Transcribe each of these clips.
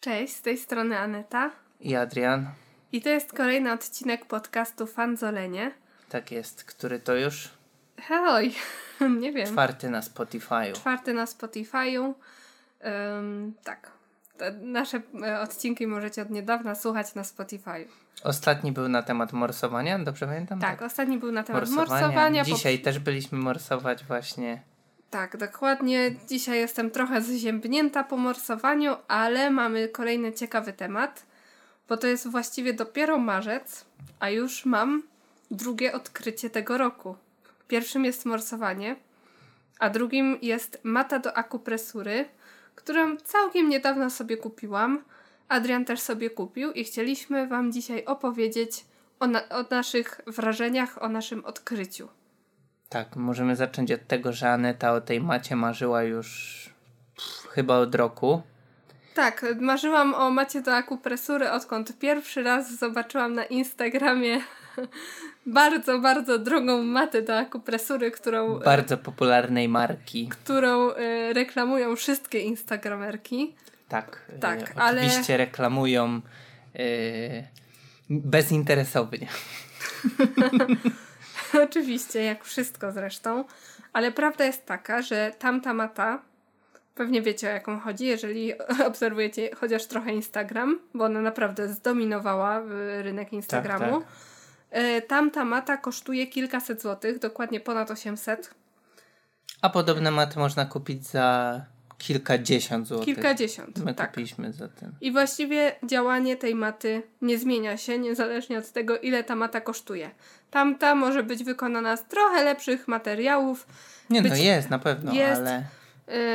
Cześć, z tej strony Aneta. I Adrian. I to jest kolejny odcinek podcastu Fanzolenie. Tak jest, który to już? Hej, nie wiem. Czwarty na Spotify'u. Czwarty na Spotify'u. Um, tak. Nasze e, odcinki możecie od niedawna słuchać na Spotify'u. Ostatni był na temat morsowania, dobrze pamiętam? Tak, tak. ostatni był na temat morsowania. morsowania Dzisiaj po... też byliśmy morsować właśnie. Tak, dokładnie. Dzisiaj jestem trochę zziębnięta po morsowaniu, ale mamy kolejny ciekawy temat, bo to jest właściwie dopiero marzec, a już mam drugie odkrycie tego roku. Pierwszym jest morsowanie, a drugim jest mata do akupresury, którą całkiem niedawno sobie kupiłam. Adrian też sobie kupił i chcieliśmy Wam dzisiaj opowiedzieć o, na o naszych wrażeniach, o naszym odkryciu. Tak, możemy zacząć od tego, że Aneta o tej macie marzyła już pff, chyba od roku. Tak, marzyłam o macie do akupresury, odkąd pierwszy raz zobaczyłam na Instagramie bardzo, bardzo drogą matę do akupresury, którą... E, bardzo popularnej marki. Którą y, reklamują wszystkie instagramerki. Tak, tak y, ale... oczywiście reklamują y, bezinteresownie. Oczywiście, jak wszystko zresztą. Ale prawda jest taka, że tamta mata, pewnie wiecie o jaką chodzi, jeżeli obserwujecie chociaż trochę Instagram, bo ona naprawdę zdominowała rynek Instagramu. Tak, tak. Tamta mata kosztuje kilkaset złotych, dokładnie ponad 800. A podobne maty można kupić za kilkadziesiąt złotych. Kilkadziesiąt. My tak. kupiliśmy za ten. I właściwie działanie tej maty nie zmienia się, niezależnie od tego, ile ta mata kosztuje. Tamta może być wykonana z trochę lepszych materiałów. Nie, no być, no jest na pewno, jest, ale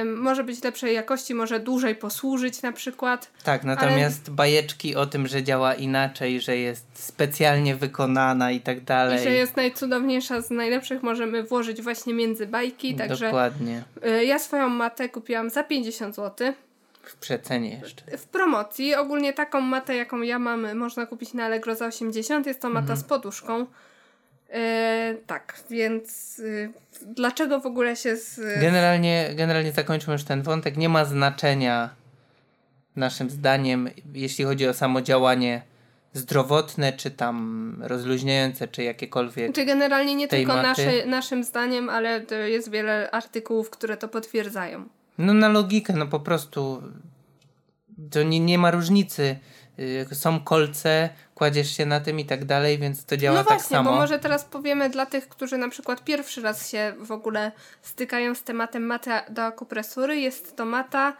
może być lepszej jakości, może dłużej posłużyć na przykład. Tak, natomiast ale... bajeczki o tym, że działa inaczej, że jest specjalnie wykonana i tak dalej. I że jest najcudowniejsza z najlepszych, możemy włożyć właśnie między bajki. Także Dokładnie. Y, ja swoją matę kupiłam za 50 zł. W przecenie jeszcze. W promocji. Ogólnie taką matę, jaką ja mam, można kupić na Allegro za 80. Jest to mata mhm. z poduszką. E, tak, więc y, dlaczego w ogóle się z... Generalnie, generalnie zakończmy już ten wątek. Nie ma znaczenia naszym zdaniem, jeśli chodzi o samo działanie zdrowotne, czy tam rozluźniające, czy jakiekolwiek. Czy generalnie nie tylko nasze, naszym zdaniem, ale jest wiele artykułów, które to potwierdzają. No na logikę, no po prostu to nie, nie ma różnicy są kolce, kładziesz się na tym i tak dalej, więc to działa no tak właśnie, samo. bo może teraz powiemy dla tych, którzy na przykład pierwszy raz się w ogóle stykają z tematem maty do akupresury. Jest to mata,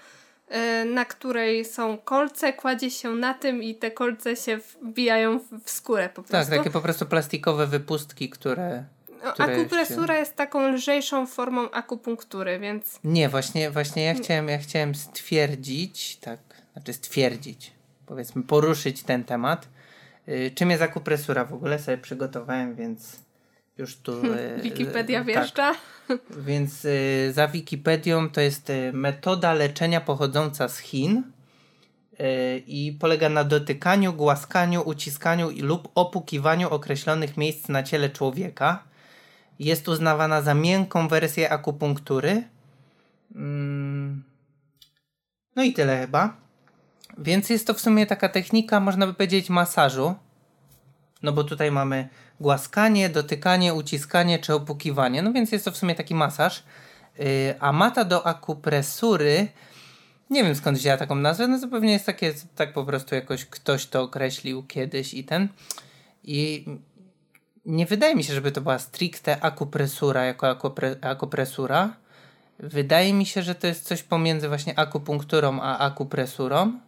y, na której są kolce, kładzie się na tym i te kolce się wbijają w skórę po tak, prostu. Tak, takie po prostu plastikowe wypustki, które... No, akupresura się... jest taką lżejszą formą akupunktury, więc... Nie, właśnie, właśnie ja chciałem, ja chciałem stwierdzić, tak, znaczy stwierdzić, powiedzmy poruszyć ten temat. Y, czym jest akupresura w ogóle sobie przygotowałem, więc już tu... Y, Wikipedia y, wieszcza. Tak. Więc za Wikipedią to jest metoda leczenia pochodząca z Chin i polega na dotykaniu, głaskaniu, uciskaniu lub opukiwaniu określonych miejsc na ciele człowieka. Jest uznawana za miękką wersję akupunktury. Mm. No i tyle chyba. Więc jest to w sumie taka technika, można by powiedzieć, masażu. No bo tutaj mamy głaskanie, dotykanie, uciskanie czy opukiwanie. No więc jest to w sumie taki masaż. Yy, a mata do akupresury, nie wiem skąd wzięła taką nazwę, no to pewnie jest takie, tak po prostu jakoś ktoś to określił kiedyś i ten. I nie wydaje mi się, żeby to była stricte akupresura jako akupre, akupresura. Wydaje mi się, że to jest coś pomiędzy właśnie akupunkturą a akupresurą.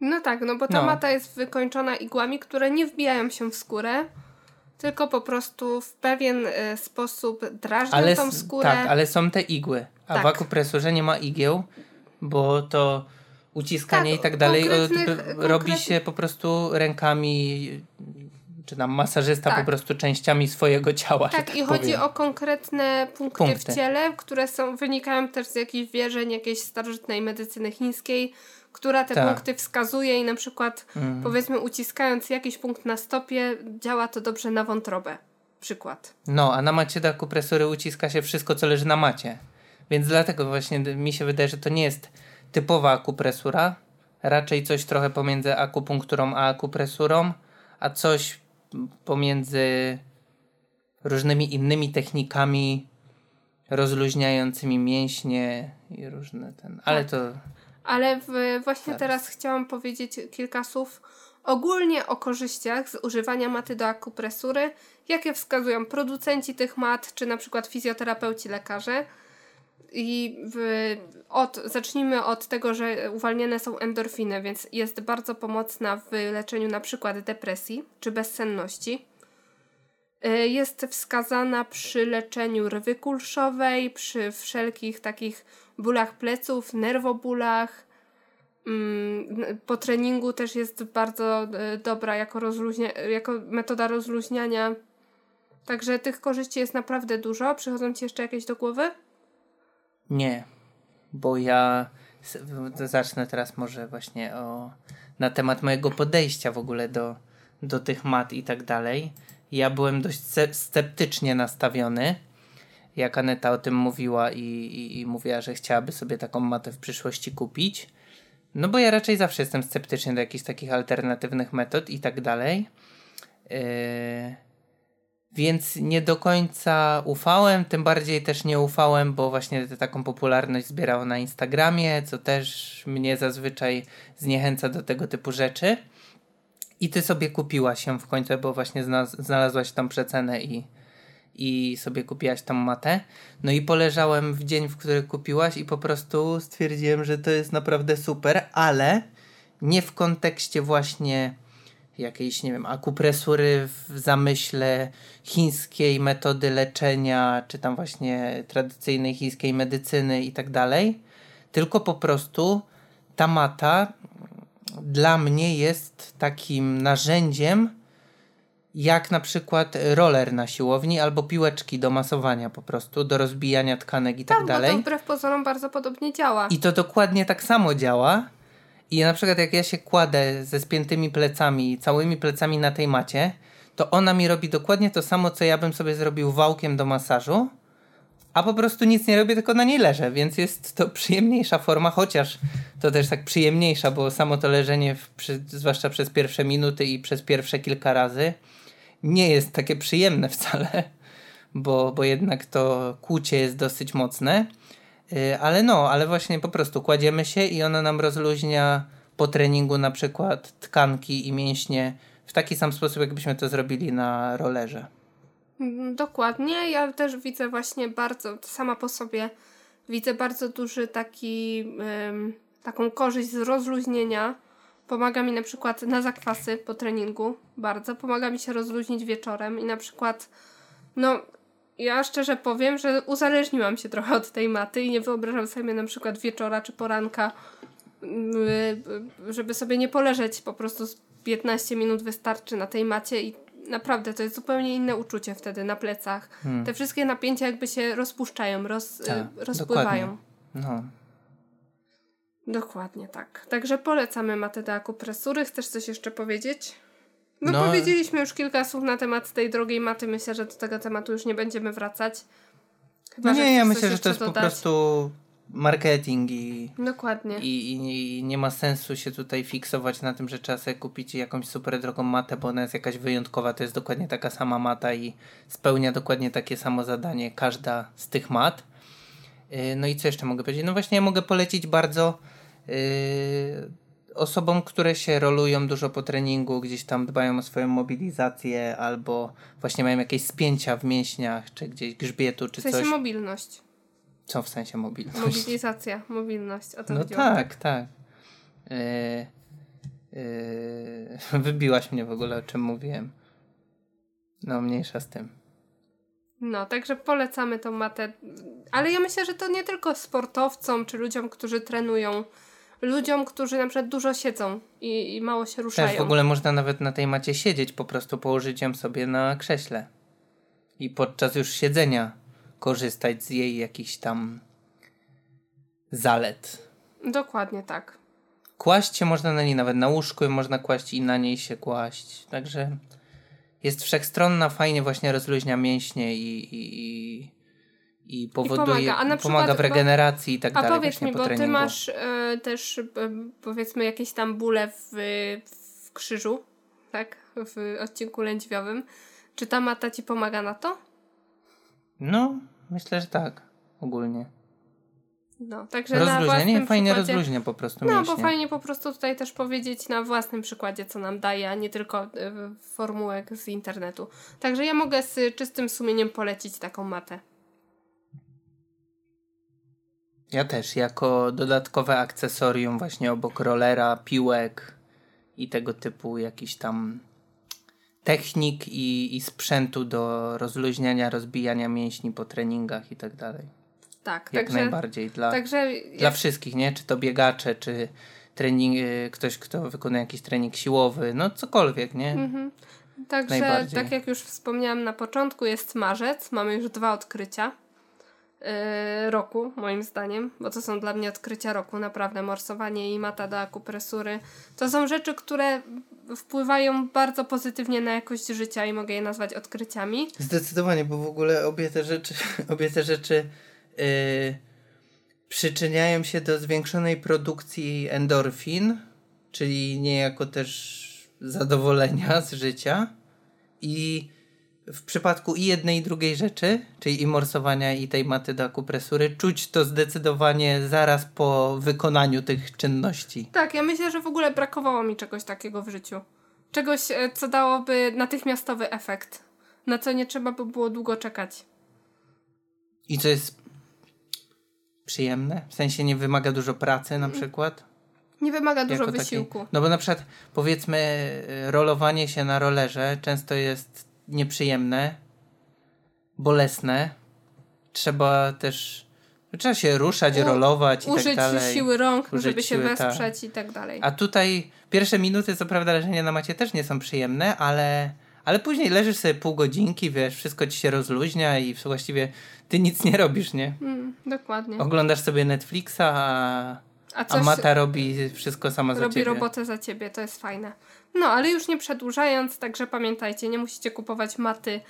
No tak, no bo ta no. mata jest wykończona igłami, które nie wbijają się w skórę, tylko po prostu w pewien y, sposób drażnią ale, tą skórę. Tak, ale są te igły, a tak. w akupresurze nie ma igieł, bo to uciskanie tak, i tak dalej robi się po prostu rękami czy tam masażysta tak. po prostu częściami swojego ciała. Tak, tak i powiem. chodzi o konkretne punkty, punkty, w ciele, które są, wynikają też z jakichś wierzeń jakiejś starożytnej medycyny chińskiej, która te tak. punkty wskazuje i na przykład mhm. powiedzmy uciskając jakiś punkt na stopie działa to dobrze na wątrobę. Przykład. No, a na macie do akupresury uciska się wszystko, co leży na macie. Więc dlatego właśnie mi się wydaje, że to nie jest typowa akupresura, raczej coś trochę pomiędzy akupunkturą a akupresurą, a coś pomiędzy różnymi innymi technikami rozluźniającymi mięśnie i różne ten. Ale to Ale w, właśnie Zaraz. teraz chciałam powiedzieć kilka słów ogólnie o korzyściach z używania maty do akupresury, jakie wskazują producenci tych mat, czy na przykład fizjoterapeuci, lekarze. I w, od, zacznijmy od tego, że uwalniane są endorfiny, więc jest bardzo pomocna w leczeniu na przykład depresji czy bezsenności. Y, Jest wskazana przy leczeniu rwy kulszowej, przy wszelkich takich bólach pleców, nerwobólach. Mm, Po treningu też jest bardzo y, dobra jako, rozluźnia, jako metoda rozluźniania. Także tych korzyści jest naprawdę dużo. Przychodzą Ci jeszcze jakieś do głowy? Nie, bo ja zacznę teraz może właśnie o na temat mojego podejścia w ogóle do, do tych mat i tak dalej. Ja byłem dość sce- sceptycznie nastawiony, jak Aneta o tym mówiła i, i, i mówiła, że chciałaby sobie taką matę w przyszłości kupić. No bo ja raczej zawsze jestem sceptyczny do jakichś takich alternatywnych metod i tak dalej. Yy, więc nie do końca ufałem, tym bardziej też nie ufałem, bo właśnie taką popularność zbierało na Instagramie, co też mnie zazwyczaj zniechęca do tego typu rzeczy. I ty sobie kupiłaś się w końcu, bo właśnie zna- znalazłaś tam przecenę i, i sobie kupiłaś tą matę. No i poleżałem w dzień, w który kupiłaś i po prostu stwierdziłem, że to jest naprawdę super, ale nie w kontekście właśnie jakiejś, nie wiem, akupresury w zamyśle chińskiej metody leczenia, czy tam właśnie tradycyjnej chińskiej medycyny i tak dalej, tylko po prostu ta mata dla mnie jest takim narzędziem, jak na przykład roller na siłowni albo piłeczki do masowania po prostu, do rozbijania tkanek i tak, Tak, dalej. bo to wbrew pozorom bardzo podobnie działa. I to dokładnie tak samo działa. I na przykład jak ja się kładę ze spiętymi plecami, całymi plecami na tej macie, to ona mi robi dokładnie to samo, co ja bym sobie zrobił wałkiem do masażu, a po prostu nic nie robię, tylko na niej leżę, więc jest to przyjemniejsza forma, chociaż to też tak przyjemniejsza, bo samo to leżenie, w, przy, zwłaszcza przez pierwsze minuty i przez pierwsze kilka razy, nie jest takie przyjemne wcale, bo, bo jednak to kłucie jest dosyć mocne. Y, Ale no, ale właśnie po prostu kładziemy się i ona nam rozluźnia po treningu na przykład tkanki i mięśnie w taki sam sposób, jakbyśmy to zrobili na rollerze. Mm, Dokładnie. Ja też widzę właśnie bardzo, sama po sobie widzę bardzo duży taki, taką korzyść z rozluźnienia. Pomaga mi na przykład na zakwasy po treningu bardzo. Pomaga mi się rozluźnić wieczorem i na przykład, no, ja szczerze powiem, że uzależniłam się trochę od tej maty i nie wyobrażam sobie na przykład wieczora czy poranka, yy, żeby sobie nie poleżeć po prostu z 15 minut wystarczy na tej macie i naprawdę to jest zupełnie inne uczucie wtedy na plecach. Hmm. Te wszystkie napięcia jakby się rozpuszczają, roz, Tak, y, rozpływają. No. Dokładnie tak. Także polecamy matę do akupresury. Chcesz coś jeszcze powiedzieć? No, No. powiedzieliśmy już kilka słów na temat tej drogiej maty. Myślę, że do tego tematu już nie będziemy wracać. Chyba, No nie, ja myślę, że to jest po dodać. prostu marketing i, Dokładnie. i, i, i nie ma sensu się tutaj fiksować na tym, że trzeba sobie kupić jakąś super drogą matę, bo ona jest jakaś wyjątkowa. To jest dokładnie taka sama mata i spełnia dokładnie takie samo zadanie każda z tych mat. Yy, No i co jeszcze mogę powiedzieć? No właśnie ja mogę polecić bardzo yy, osobom, które się rolują dużo po treningu, gdzieś tam dbają o swoją mobilizację albo właśnie mają jakieś spięcia w mięśniach, czy gdzieś grzbietu, czy W sensie coś. mobilność. Co w sensie mobilność? Mobilizacja, mobilność. O to No tak, tak. Yy, yy, wybiłaś mnie w ogóle, o czym mówiłem. No, mniejsza z tym. No, także polecamy tą matę. Ale ja myślę, że to nie tylko sportowcom czy ludziom, którzy trenują. Ludziom, którzy na przykład dużo siedzą i, i mało się ruszają. Też w ogóle można nawet na tej macie siedzieć, po prostu położyć ją sobie na krześle. I podczas już siedzenia korzystać z jej jakichś tam zalet. Dokładnie tak. Kłaść się można na niej nawet na łóżku, można kłaść i na niej się kłaść. Także jest wszechstronna, fajnie właśnie rozluźnia mięśnie i, i, i, i powoduje, pomaga. A na pomaga przykład- w regeneracji i tak A dalej. powiedz właśnie mi, po bo ty masz e, też e, powiedzmy jakieś tam bóle w, w krzyżu, tak? W odcinku lędźwiowym. Czy ta mata ci pomaga na to? No, myślę, że tak. Ogólnie. No, także na Rozluźnia, własnym nie? Fajnie przykładzie... rozluźnia po prostu No, mięśnie. bo fajnie po prostu tutaj też powiedzieć na własnym przykładzie, co nam daje, a nie tylko y, formułek z internetu. Także ja mogę z czystym sumieniem polecić taką matę. Ja też, jako dodatkowe akcesorium właśnie obok rollera, piłek i tego typu jakiś tam technik i, i sprzętu do rozluźniania, rozbijania mięśni po treningach i tak dalej. Tak, Jak także, najbardziej. Dla, także dla jak, wszystkich, nie? Czy to biegacze, czy trening, ktoś, kto wykonuje jakiś trening siłowy, no cokolwiek, nie? Mhm. Także, tak jak już wspomniałam na początku, jest marzec. Mamy już dwa odkrycia roku, moim zdaniem, bo to są dla mnie odkrycia roku. Naprawdę, morsowanie i mata do akupresury. To są rzeczy, które wpływają bardzo pozytywnie na jakość życia i mogę je nazwać odkryciami. Zdecydowanie, bo w ogóle obie te rzeczy, obie te rzeczy yy, przyczyniają się do zwiększonej produkcji endorfin, czyli niejako też zadowolenia z życia. I w przypadku i jednej i drugiej rzeczy, czyli i morsowania i tej maty do akupresury, czuć to zdecydowanie zaraz po wykonaniu tych czynności. Tak, ja myślę, że w ogóle brakowało mi czegoś takiego w życiu. Czegoś, e, co dałoby natychmiastowy efekt. Na co nie trzeba by było długo czekać. I co jest przyjemne, w sensie nie wymaga dużo pracy na przykład. Nie wymaga dużo jako taki- wysiłku. No bo na przykład powiedzmy y, rolowanie się na rollerze często jest nieprzyjemne, bolesne. Trzeba też trzeba się ruszać, U- rolować i Użyć tak dalej. siły rąk, Użyć żeby się siły, tak. wesprzeć i tak dalej. A tutaj pierwsze minuty co prawda leżenia na macie też nie są przyjemne, ale ale później leżysz sobie pół godzinki, wiesz, wszystko ci się rozluźnia i właściwie ty nic nie robisz, nie? Mm, dokładnie. Oglądasz sobie Netflixa, a, A a coś Mata robi wszystko sama za robi ciebie. robotę za ciebie, to jest fajne. No, ale już nie przedłużając, także pamiętajcie, nie musicie kupować maty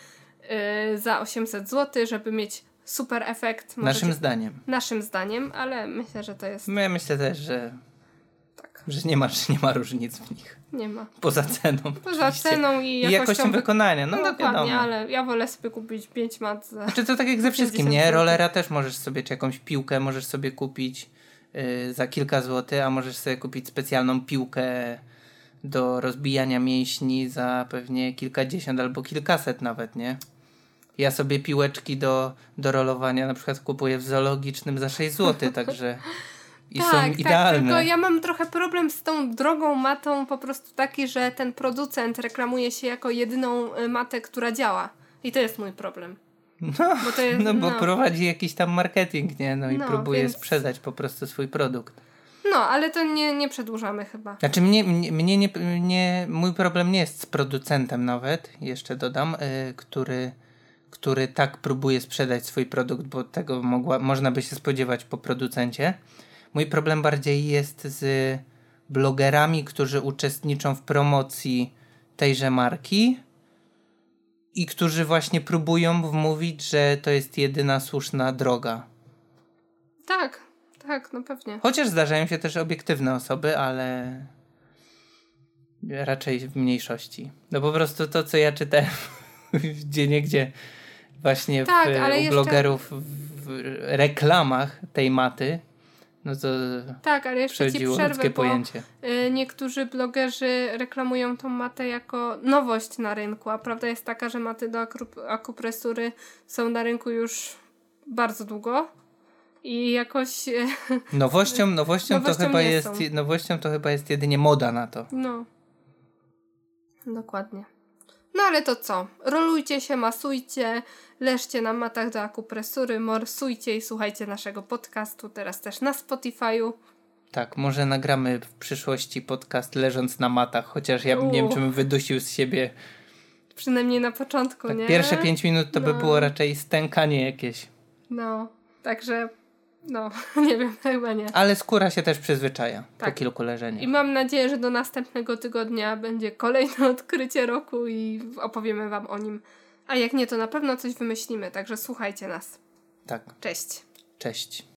yy, za 800 zł, żeby mieć super efekt. Naszym Możecie- zdaniem. naszym zdaniem, ale myślę, że to jest No Ja myślę też, że, tak. że nie, ma, nie ma różnic w nich. Nie ma. Poza ceną. Poza oczywiście. ceną i I jakością, jakością wykonania. No, No, dokładnie, wiadomo. ale ja wolę sobie kupić 5 mat za... Znaczy to tak jak ze wszystkim, 50 nie? Rollera też możesz sobie, czy jakąś piłkę możesz sobie kupić za kilka złotych, a możesz sobie kupić specjalną piłkę do rozbijania mięśni za pewnie kilkadziesiąt albo kilkaset nawet, nie? Ja sobie piłeczki do, do rolowania na przykład kupuję w zoologicznym za 6 zł, także i tak, są tak, idealne. tylko ja mam trochę problem z tą drogą matą po prostu taki, że ten producent reklamuje się jako jedyną y, matę, która działa. I to jest mój problem. No, Bo jest, no bo no. prowadzi jakiś tam marketing, nie? No i No, próbuje więc- sprzedać po prostu swój produkt. No, ale to nie, nie przedłużamy chyba. Znaczy mnie, mnie, mnie nie, nie, mój problem nie jest z producentem nawet, jeszcze dodam, y, który, który tak próbuje sprzedać swój produkt, bo tego mogła, można by się spodziewać po producencie. Mój problem bardziej jest z blogerami, którzy uczestniczą w promocji tejże marki i którzy właśnie próbują wmówić, że to jest jedyna słuszna droga. Tak, tak, no pewnie. Chociaż zdarzają się też obiektywne osoby, ale raczej w mniejszości. No po prostu to, co ja czytałem gdzie niegdzie właśnie Tak, w, u jeszcze- blogerów w reklamach tej maty, no to Tak, ale jeszcze ci przerwę, pojęcie. y, niektórzy blogerzy reklamują tą matę jako nowość na rynku, a prawda jest taka, że maty do akupresury są na rynku już bardzo długo i jakoś, y, Nowością, nowością, to Nowością chyba nie jest, nowością to chyba jest jedynie moda na to. no, dokładnie. No ale to co? Rolujcie się, masujcie, leżcie na matach do akupresury, morsujcie i słuchajcie naszego podcastu, teraz też na Spotify'u. Tak, może nagramy w przyszłości podcast leżąc na matach, chociaż ja nie wiem, czy bym wydusił z siebie. Przynajmniej na początku, Tak, nie? pierwsze pięć minut to by No. było raczej stękanie jakieś. No, także no, nie wiem, chyba nie. Ale skóra się też przyzwyczaja po Tak. kilku I leżeniach. mam nadzieję, że do następnego tygodnia będzie kolejne odkrycie roku i opowiemy Wam o nim. A jak nie, to na pewno coś wymyślimy, także słuchajcie nas. Tak. Cześć. Cześć.